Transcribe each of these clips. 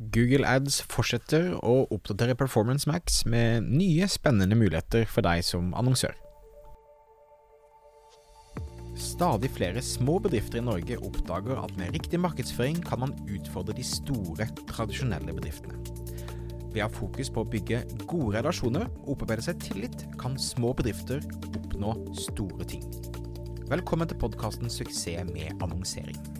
Google Ads fortsetter å oppdatere Performance Max med nye, spennende muligheter for deg som annonsør. Stadig flere små bedrifter i Norge oppdager at med riktig markedsføring kan man utfordre de store, tradisjonelle bedriftene. Ved å ha fokus på å bygge gode relasjoner og opparbeide seg tillit, kan små bedrifter oppnå store ting. Velkommen til podkasten 'Suksess med annonsering'.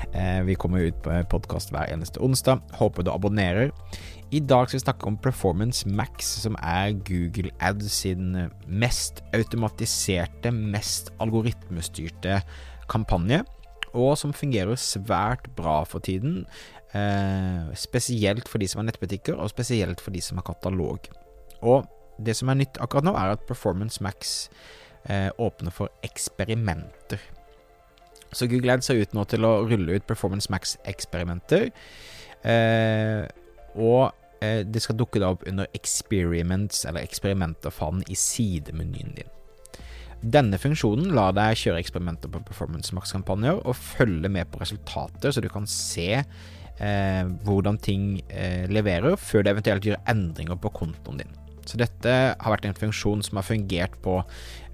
Eh, vi kommer ut på podkast hver eneste onsdag. Håper du abonnerer. I dag skal vi snakke om Performance Max, som er Google Ads sin mest automatiserte, mest algoritmestyrte kampanje, og som fungerer svært bra for tiden. Eh, spesielt for de som har nettbutikker, og spesielt for de som har katalog. Og det som er nytt akkurat nå, er at Performance Max eh, åpner for eksperimenter. Så Google Ads ser ut nå til å rulle ut Performance Max-eksperimenter. Eh, og eh, det skal dukke da opp under Experiments, eller eksperimenter-fanen, i sidemenyen din. Denne funksjonen lar deg kjøre eksperimenter på Performance Max-kampanjer og følge med på resultater, så du kan se eh, hvordan ting eh, leverer, før du eventuelt gjør endringer på kontoen din. Så dette har vært en funksjon som har fungert på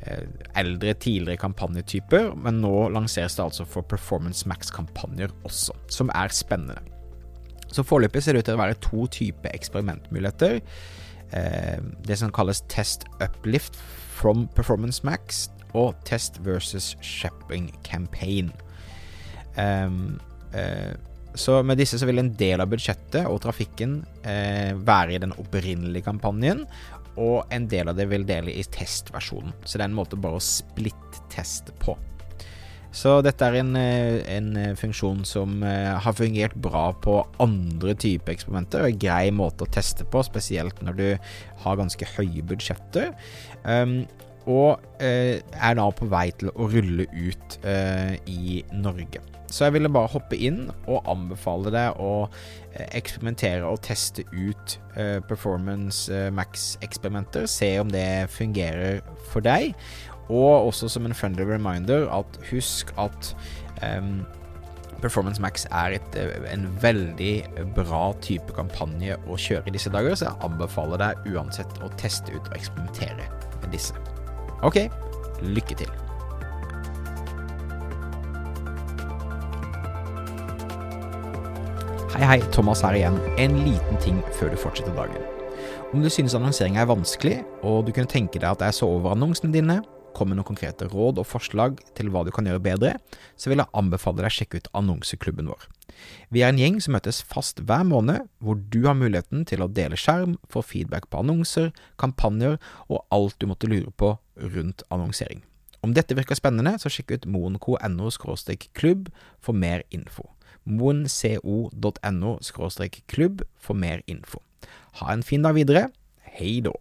eh, eldre, tidligere kampanjetyper, men nå lanseres det altså for Performance Max-kampanjer også, som er spennende. Så Foreløpig ser det ut til å være to typer eksperimentmuligheter. Eh, det som kalles Test Uplift from Performance Max og Test versus Shopping Campaign. Så med disse så vil en del av budsjettet og trafikken eh, være i den opprinnelige kampanjen, og en del av det vil dele i testversjonen. Så det er en måte bare å splitt-teste på. Så dette er en, eh, en, eh, funksjon som eh, har fungert bra på andre typer eksperimenter, og en grei måte å teste på, spesielt når du har ganske høye budsjetter. Um, og eh, er da på vei til å rulle ut eh, i Norge. Så jeg ville bare hoppe inn og anbefale deg å eh, eksperimentere og teste ut eh, Performance uh, Max-eksperimenter. Se om det fungerer for deg. Og også som en friendly reminder at husk at um, Performance Max er et, en veldig bra type kampanje å kjøre i disse dager, så jeg anbefaler deg uansett å teste ut og eksperimentere med disse. Ok, lykke til. Hei, hei, Thomas her igjen. En liten ting før du fortsetter dagen. Om du synes annonsering er vanskelig, og du kunne tenke deg at jeg så over annonsene dine, kom med noen konkrete råd og forslag til hva du kan gjøre bedre, så vil jeg anbefale deg å sjekke ut annonseklubben vår. Vi er en gjeng som møtes fast hver måned, hvor du har muligheten til å dele skjerm, få feedback på annonser, kampanjer og alt du måtte lure på rundt annonsering. Om dette virker spennende, så sjekk ut moenco.no klubb for mer info moenco.no klubb for mer info. Ha en fin dag videre. Hei då.